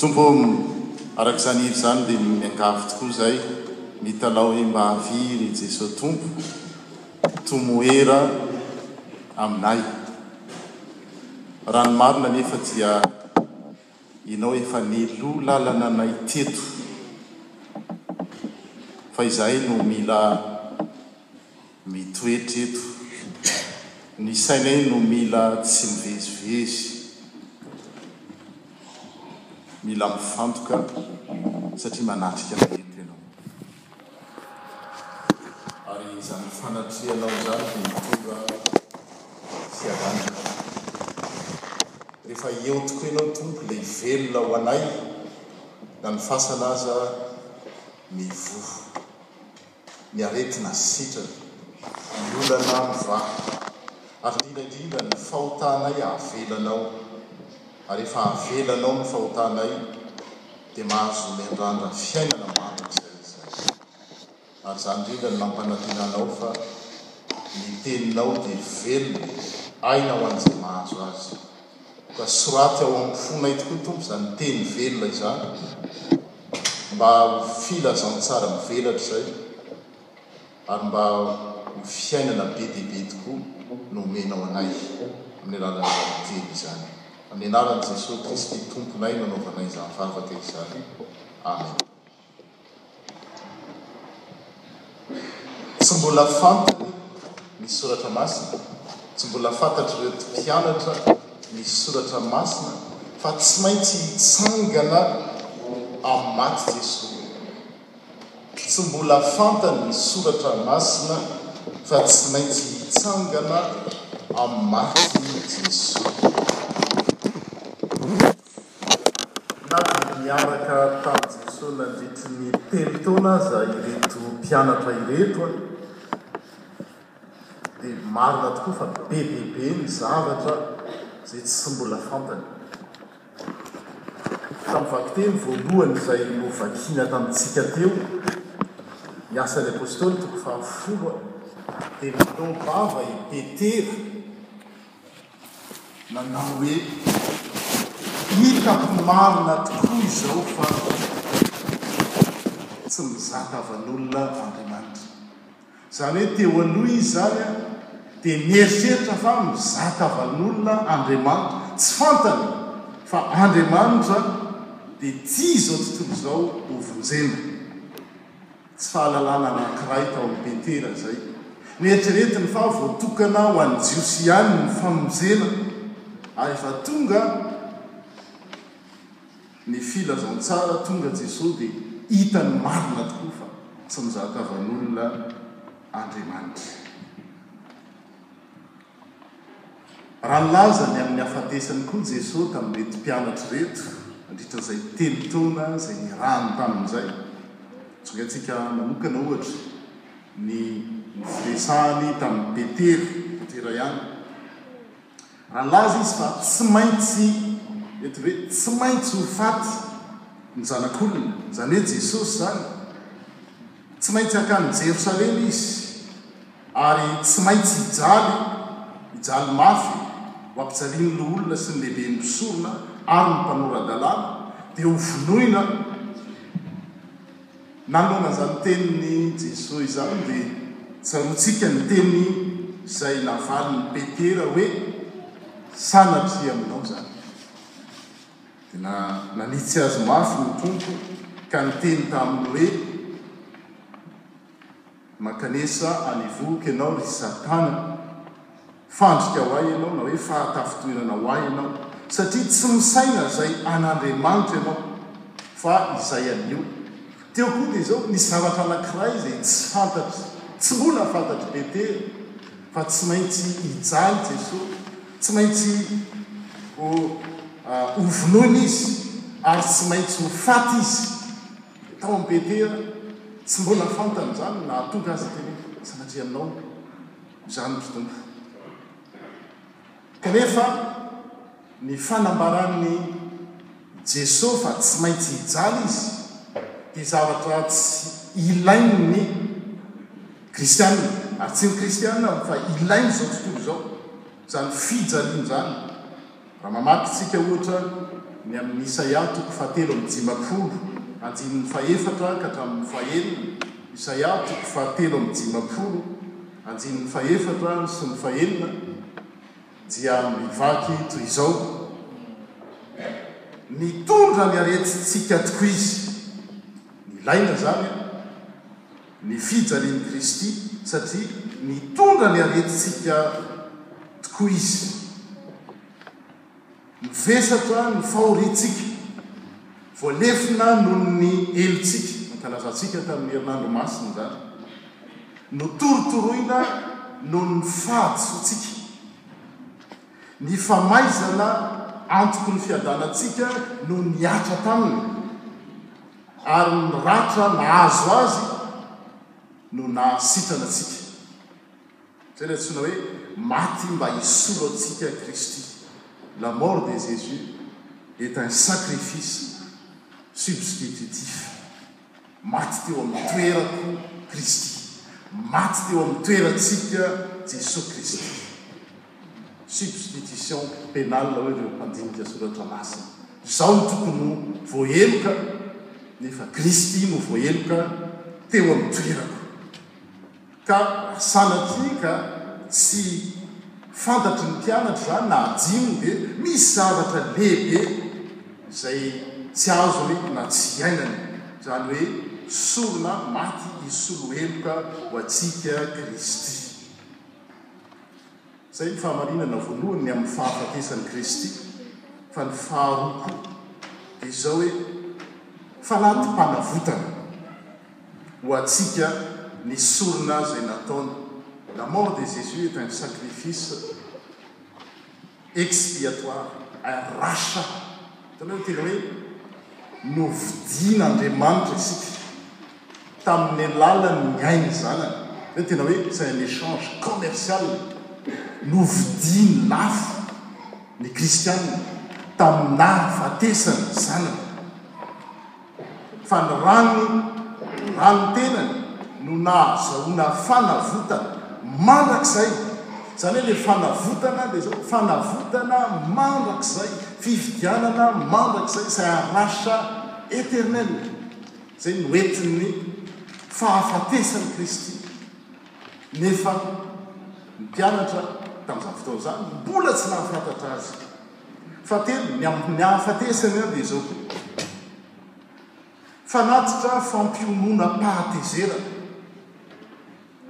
Tompo ô, araka izany hira izany dia miangavy tokoa izay mitalaho hoe mba avia ry Jeso Tompo, tomoera aminay. Raha ny marina anefa dia Ianao efa neloa lalana anay teto fa izahay no mila. mitoetra eto. Ny sainay no mila tsy mivezivezy, mila mifantoka satria manatrika anay eto ianao. Ary izany fanatrehanao izany dia mitondra fiadanana. Rehefa eo tokoa ianao Tompo dia velona ho anay na ny fasana aza mivoha. ny aretina sitrana, ny olana mivahana, ary indrindra indrindra ny fahotanay avelanao, ary rehefa avelanao ny fahotanay dia mahazo miandrandra fiainana mandrakizay izahay, ary izany indrindra no nampanantena anao fa ny teninao dia velona, aina ho an'izay mahazo azy. Mba soraty ao amin'ny fonay tokoa Tompo izany teny velona izany mba ho filazantsara mivelatra izay ary mba ho fiainana be dia be tokoa no omenao anay amin'ny alalan'izany teny izany. Amin'ny anaran'i Jesoa Kristy Tomponay no anaovanay izany vavaka izany. Amen. Tsy mbola fantany ny Soratra Masina, tsy mbola fantatr'ireto mpianatra ny Soratra Masina fa tsy maintsy hitsangana amin'ny maty Jesoa. Tsy mbola fantany ny Soratra Masina fa tsy maintsy hitsangana amin'ny maty Jesoa. Na dia niaraka tamin'i Jesoa nandritry ny telo taona aza ireto mpianatra ireto, dia marina tokoa fa be dia be ny zavatra izay tsy mbola fantany. Tamin'ny vakiteny voalohany izay novakina tamintsika teo, ny Asan'ny Apôstôly toko fahafolo, dia nanao vava i Petera, Nanao hoe, Hitako marina tokoa izao fa tsy mizà tavan'olona Andriamanitra. Izany hoe teo aloha izy izany dia nieritreritra fa mizà tavan'olona Andriamanitra, tsy fantany fa Andriamanitra dia tia izao tontolo izao hovonjena. Tsy fahalalana anankiray tao amin'i Petera izay. Neritreretiny fa voatokana ho an'ny Jiosy ihany ny famonjena, ary efa tonga ny Filazantsara, tonga Jesoa, dia hitany marina tokoa fa tsy mizahakavan'olona Andriamanitra. Raha nilaza ny amin'ny hahafatesany koa Jesoa tamin'ireto mpianatra ireto nandritra izay telo taona izay niarahany taminy izay. Atsonga antsika manokana ohatra ny niresahany tamin'i Petera, Petera ihany. Raha nilaza izy fa tsy maintsy, mety hoe tsy maintsy ho faty ny Zanak'olona, izany hoe Jesosy izany. Tsy maintsy hankany Jerosalema izy ary tsy maintsy hijaly, hijaly mafy ho ampijalian'ny loholona sy ny lehiben'ny mpisorona ary ny mpanora-dalàna, dia ho vonoina. Nanoloana an'izany tenin'i Jesoa izany dia tsaroantsika ny teny izay navalin'i Petera hoe, Sanatria aminao izany. Na, nanitsy azy mafy ny Tompo ka niteny taminy hoe, Mankanesa any ivohoka ianao, ry Satana! Fandrika ho ahy ianao, na hoe fahatafintohinana ho ahy ianao, satria tsy misaina izay an'Andriamanitra ianao, fa izay anio. Teo koa dia izao, Misy zavatra anankiray izay tsy fantatry, tsy mbola fantatr'i Petera, fa tsy maintsy hijaly Jesosy. Tsy maintsy ho hovonoina izy ary tsy maintsy ho faty izy. Tao amin'i Petera, tsy mbola fantany izany, nahatoky azy ny teny hoe, Sanatria anao izany ry Tompo. Kanefa ny fanambaran'ny. Jeso fa tsy maintsy hijaly izy dia zavatra tsy ilain'ny kristiana ary tsy ny kristiana fa ilain'izao tontolo izao izany fijaliana izany raha mamaky tsika ohatra ny amin'ny isaia toko fahatelo amby dimampolo andininy fahefatra ka hatramin'ny fahenina isaia toko fahatelo amby dimampolo andininy fahefatra sy ny fahenina dia mivaky toy izao, Nitondra ny aretintsika tokoa Izy. Nilaina izany ny fijalian'i Kristy, satria nitondra ny aretintsika tokoa Izy. Mivesatra ny fahoriantsika, voalefona noho ny helotsika, ankalazantsika tamin'ny herinandro masina izany, notorotoroina noho ny fahadisoantsika, ny famaizana antoky ny fiadanantsika no nihatra taminy, ary ny ratra nahazo azy no nahasitrana antsika. Izay no antsoina hoe maty mba hisolo antsika Kristy. La mort de Jésus est un sacrifice substitutif. Maty teo amin'ny toerako Kristy. Maty teo amin'ny toerantsika Jesoa Kristy. Substitution pénale hoy ireo mpandinika soratra masina. Izao no tokony ho voaheloka nefa Kristy no voaheloka teo amin'ny toerako. Ka sanatria ka tsy fantatry ny mpianatra izany na hadinony dia misy zavatra lehibe izay tsy azony na tsy iainany, izany hoe sorona maty hisolo heloka ho antsika Kristy. Izay ny fahamarinana voalohany ny amin'ny fahafatesan'i Kristy, fa ny faharoa koa dia izao hoe, fanati-panavotana ho antsika ny sorona izay nataony, la mort de Jésus est un sacrifice expiatoire, un rachat, hitanao io tena hoe novidin'Andriamanitra isika. tamin'ny alalan' ny ainy zanany, izay tena hoe c'est un échange commercial, novidiany lafo ny kristiana tamin'ny nahafatesany zanany, fa ny rany rany tenany no nahazahoana fanavotana mandrakizay, izany hoe ilay fanavotana dia izao, fanavotana mandrakizay, fifidianana mandrakizay, c'est un rachat éternel. Izay no entin'ny fahafatesan'i Kristy. Nefa ny mpianatra tamin'izany fotoana izany mbola tsy nahafantatra Azy. Fahatelo, ny amin'ny hahafatesany aho dia izao koa. Fanatitra fampionoanam-pahatezerana.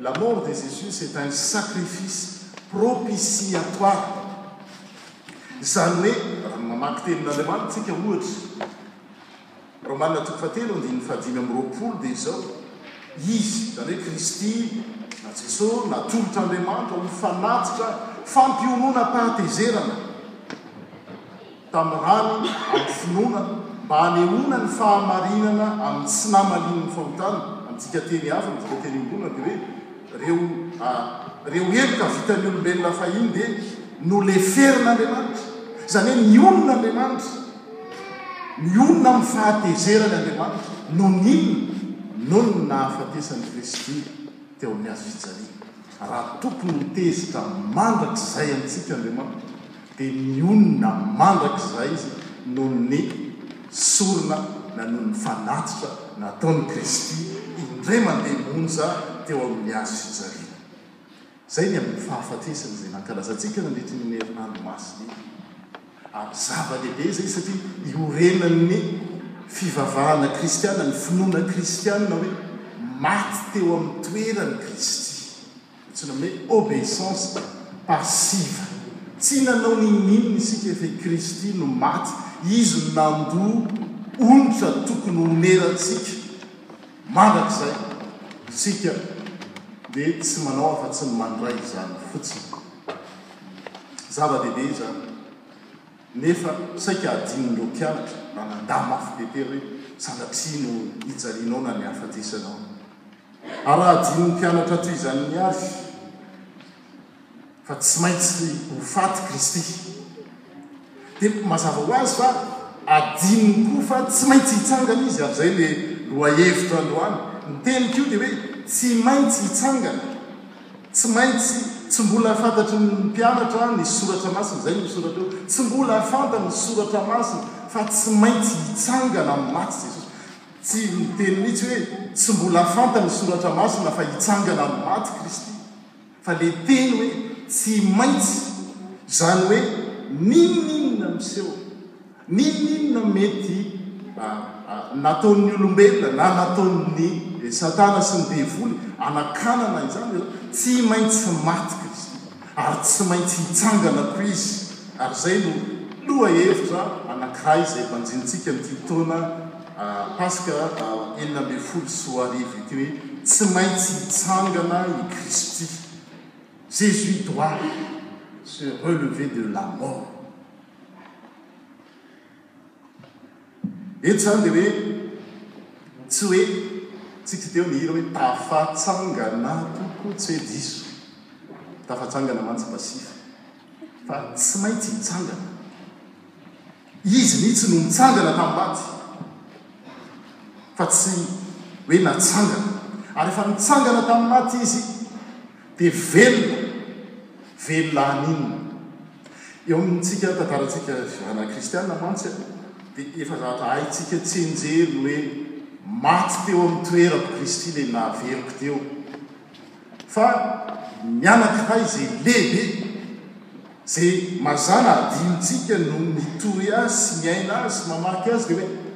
La mort de Jésus c'est un sacrifice propitiatoire. Izany hoe, raha ny mamaky tenin'Andriamanitra isika ohatra, Romana toko fahatelo andininy fahadimy amby roapolo dia izao, Izy, izany hoe Kristy na Jesosy, natolotr'Andriamanitra ho fanatitra fampiononam-pahatezerana tamin'ny rany amin'ny finoana mba hanehoana ny fahamarinana amin'ny tsy namalian'ny fahotana, amintsika teny hafa, amintsika teny iombonana dia hoe ireo ireo heloka vitan'ny olombelona fahiny dia noleferin'Andriamanitra, izany hoe nionon'Andriamanitra. Mionona amin'ny fahatezerany Andriamanitra noho ny inona? Noho ny nahafatesan'i Kristy teo amin'ny hazo fijaliana. Raha tokony ho tezitra mandrakizay amintsika Andriamanitra, dia mionona mandrakizay Izy noho ny sorona na noho ny fanatitra nataon'i Kristy indray mandeha monja teo amin'ny hazo fijaliana. Izay ny amin'ny fahafatesana izay nankalazantsika nandritra iny herinandro masina iny. Ary zava-dehibe izay satria iorenan'ny fivavahana kristiana, ny finoana kristiana hoe maty teo amin'ny toerany Kristy. Antsoina amin'ny hoe obeissance passive. Tsy nanao n'inon'inona isika fa i Kristy no maty, Izy no nandoa onitra tokony honerantsika. Mandrakizay, isika dia tsy manao afa-tsy ny mandray izany fotsiny. Zava-dehibe izany, nefa saika adinon'ireo mpianatra raha nandà mafy be tery hoe, Sanatria no hijalianao na ny hahafatesanao. Ary raha adinon'ny mpianatra toy izany mihary, fa tsy maintsy ho faty Kristy. Dia mazava ho azy fa adinony koa fa tsy maintsy hitsangana izy, ary izay ilay lohahevitra androany. Ny teniko io dia hoe tsy maintsy hitsangana. Tsy maintsy, tsy mbola fantatry ny mpianatra ny soratra masina, izay no soratra eo, tsy mbola fantany ny soratra masina fa tsy maintsy hitsangana amin'ny maty Jesosy. Tsy miteny mihitsy hoe tsy mbola fantany ny soratra masina fa hitsangana amin'ny maty Kristy. fa le teny hoe tsy maintsy zany hoe ninoninona miseho ninoninona mety nataon'ny olombelona na nataon'ny satana sy ny devoly anakanana izany hoe tsy maintsy maty kristy ary tsy maintsy hitsangana ko izy ary zay no loha hevitra anankiray zay banjintsika ny titona Paska enina ambin'ny folo sy roa arivo ity hoe tsy maintsy hitsangana i Kristy, Jésus doit se relever de la mort. Eto izany dia hoe tsy hoe tsy tsy teo ny hira hoe tafatsangana tokoa tsy hoe diso tafatsangana mantsy mba sifa fa tsy maintsy hitsangana. Izy mihitsy no nitsangana tamin'ny maty fa tsy hoe natsangana. Ary rehefa nitsangana tamin'ny maty Izy dia velona, velona haninona? Eo amintsika, ny tantarantsika ana kristiana mantsy dia efa zavatra haintsika tsenjeriny hoe maty teo amin'ny toerako Kristy ilay nahaveloko teo. Fa ny anankiray izay lehibe, izay mazàna adinontsika no mitory azy sy miaina azy sy mamaky azy dia hoe,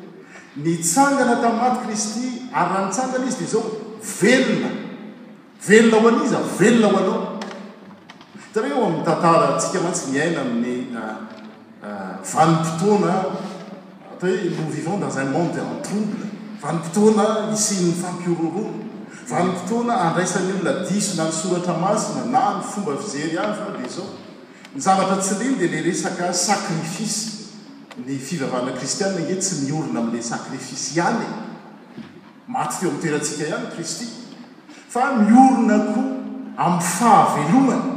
Nitsangana tamin'ny maty Kristy, ary raha nitsangana Izy dia izao, velona. Velona ho an'iza? Velona ho anao. Hitanao eo amin'ny tantarantsika mantsy miaina amin'ny. Vanim-potoana atao hoe nous vivons dans un monde en trouble, vanim-potoana hisian'ny fampihorohoroana, vanim-potoana handraisan'ny olona diso na ny soratra masina na ny fomba fijery hafa dia izao. Ny zavatra tsy leny dia ilay resaka sacrifice, ny fivavahana kristiana ange tsy miorina amin'ilay sacrifice ihany e! Maty teo amin'ny terantsika ihany Kristy, fa miorina koa amin'ny fahavelomany,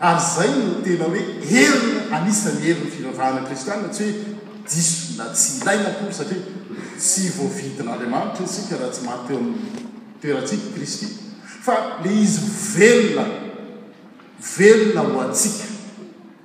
ary izay no tena hoe heriny, anisan'ny herin'ny fivavahana kristiana, tsy hoe diso na tsy ilaina akory, satria tsy voavidin'Andriamanitra isika raha tsy maty teo amin'ny terantsika Kristy, fa ilay izy velona, velona ho antsika.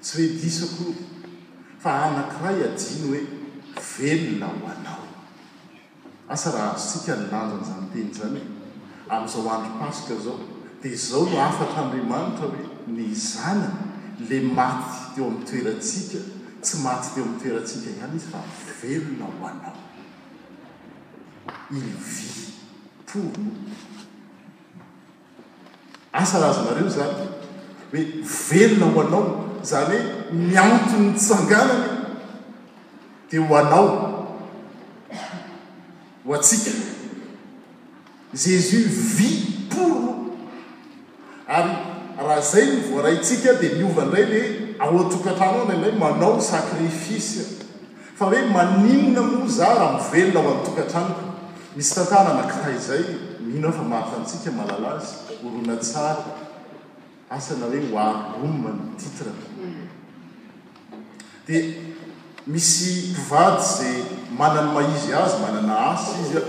Tsy hoe diso akory fa anankiray adino hoe velona ho anao. Asa raha azontsika ny lanjan'izany teny izany e! Amin'izao andro paska izao dia izao no hafatr'Andriamanitra hoe ny zanany le maty teo amin'ny toerantsika tsy maty teo amin'ny toerantsika ihany izy fa velona ho anao. Il vit pour nous. Asa raha azonareo izany hoe velona ho anao, izany hoe miankin' ny tsanganany dia ho anao, ho antsika. Jésus vit pour nous. Ary raha izay no voaraintsika dia miova indray ilay ao an-tokantrano ao, ilay manao sacrifice. Fa hoe maninona moa za raha mivelona ao an tokatranoko misy tantanana kitay izay mino aho fa mahafa antsika mahalala azy horonantsary asa na hoe war room ny titre ny dia misy mpivady izay manany mahizy azy manana asa izy an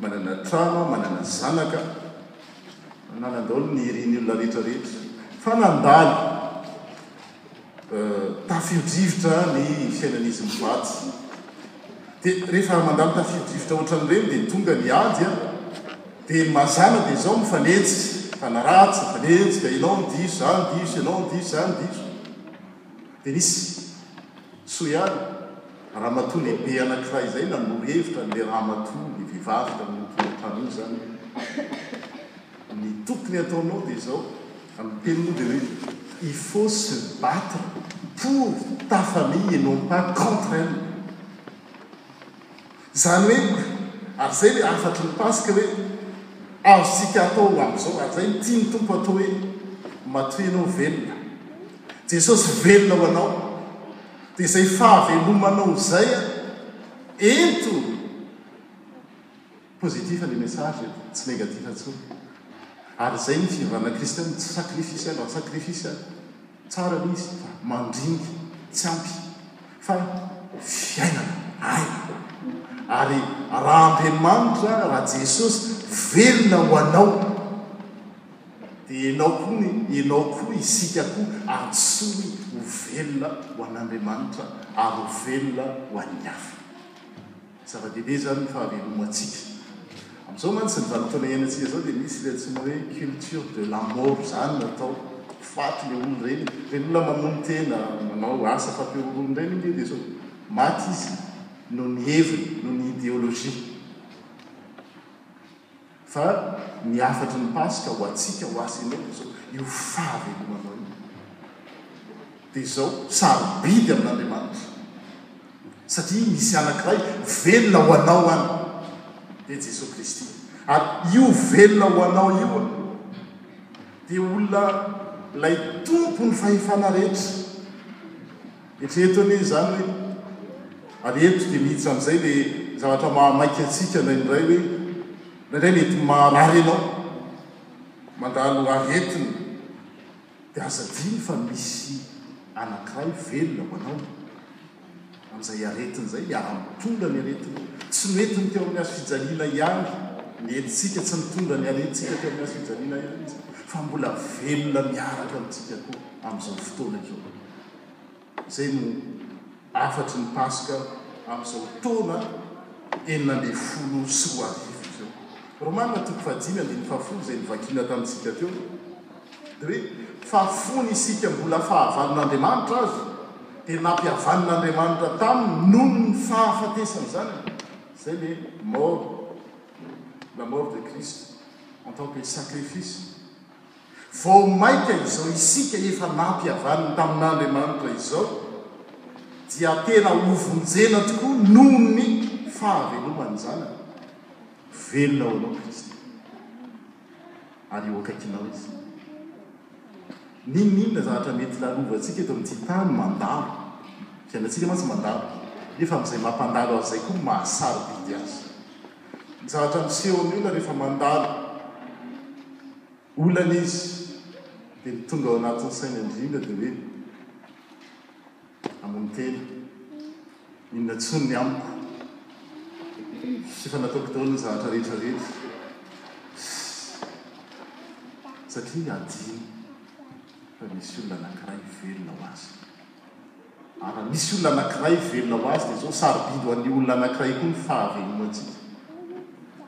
manana trano an manana zanaka manana daholo ny irin'ny olona rehetra rehetra fa nandalo Tafio-drivotra ny fiainan'izy mivady. Dia rehefa mandalo tafio-drivotra ohatran'ireny dia tonga ny ady a! Dia ny mazàna dia izao, mifanenjika, mifanaratsy, mifanenjika, ianao no diso, izaho no diso, ianao no diso, izaho no diso. Dia nisy soa ihany, ramatoa lehibe anankiray izay nanoro hevitra an'ilay ramatoa, ilay vehivavy tamin'iny tokantrano iny izany. Ny tokony ataonao dia izao, amin'ny teninao dia hoe il faut se battre pour ta famille et non pas contre elle. Izany hoe, ary izay ilay hafatry ny Paska hoe azontsika atao amin'izao, ary izay no tian'ny Tompo atao hoe matoa ianao velona, Jesosy velona ho anao, dia izay fahavelomanao izay ento. Positif le message e, tsy negatif intsony. Ary izay ny fivavahana kristiana, tsy sacrificiel raha sacrificiel tsara ilay izy fa mandringy, tsy ampy fa fiainana, aina. Ary raha Andriamanitra, raha Jesosy velona ho anao dia ianao koa ny, ianao koa, isika koa antsoiny ho velona ho an'Andriamanitra ary ho velona ho an'ny hafa. Zava-dehibe izany ny fahavelomantsika. Amin'izao mantsy ny vanim-potoana iainantsika izao dia misy ilay antsoina hoe culture de la mort izany natao ho faty ilay olona ireny. Ireny olona mamono tena, manao asa fampihorohoroana ireny ange dia sao maty izy noho ny heviny, noho ny ideologie. Fa ny hafatry ny Paska ho antsika, ho ahy sy ianao, dia izao, io fahavelomanao io. Dia izao, sarobidy amin'Andriamanitra, satria misy anankiray velona ho anao any, dia Jesoa Kristy. Ary io velona ho anao io dia olona, ilay Tompon'ny fahefana rehetra. Eritrereto anie izany hoe ary eto dia miditra amin'izay ilay zavatra mahamaika antsika indraindray hoe indraindray mety maharary ianao mandalo aretina dia aza adino fa misy anankiray velona ho anao amin'izay aretina izay, miara-mitondra ny aretina. Tsy mety ny teo amin'ny hazo fijaliana ihany ny helotsika, tsy nitondra ny aretintsika teo amin'ny hazo fijaliana ihany izy fa mbola velona miaraka amintsika koa amin'izao fotoana izao. Izay no hafatry ny Paska amin'izao taona enina ambin'ny folo sy roa arivo izao. Romana toko fahadimy andininy fahafolo izay novakiana tamintsika teo dia hoe, Fa fony isika mbola fahavalon'Andriamanitra Azy dia nampihavanon'Andriamanitra taminy noho ny fahafatesany izany, izay le mort, la mort de Christ en tant que sacrifice. Vao maika izao isika efa nampihavaniny tamin'Andriamanitra izao dia tena hovonjena tokoa noho ny fahaveloman'ny Zanany. Velona ho anao Kristy ary eo akaikinao Izy. N'inon'inona zavatra mety lalovantsika eto amin'ity tany mandalo, fiainantsika mantsy mandalo, nefa amin'izay mampandalo an'izay koa mahasarobidy azy. Zatra miseho amin'ny olona rehefa mandalo olana izy dia ny tonga ao anatin'ny saina indrindra dia hoe hamono tena, inona tsony ny amiko f'efa nataoko daholo ny zatra rehetra reto satria adino fa misy olona anakiray velona ho azy. ary raha misy olona anankiray velona ho azy dia izao, sarobidy ho an'io olona anankiray io koa ny fahavelomantsika,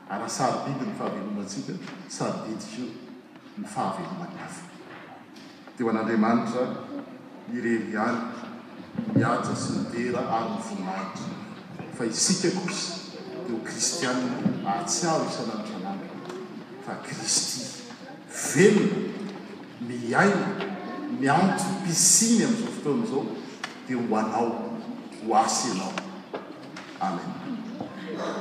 ary raha sarobidy ny fahavelomantsika, sarobidy koa ny fahaveloman'ny hafa. Dia ho an'Andriamanitra irery ihany ny mihaja sy ny dera ary ny voninahitra, fa isika kosa dia ho kristiana ahatsiaro isan'andro isan'andro fa Kristy velona, miaina, miantso piscine amin'izao fotoana izao dia ho anao, ho ahy sy ianao. Amen.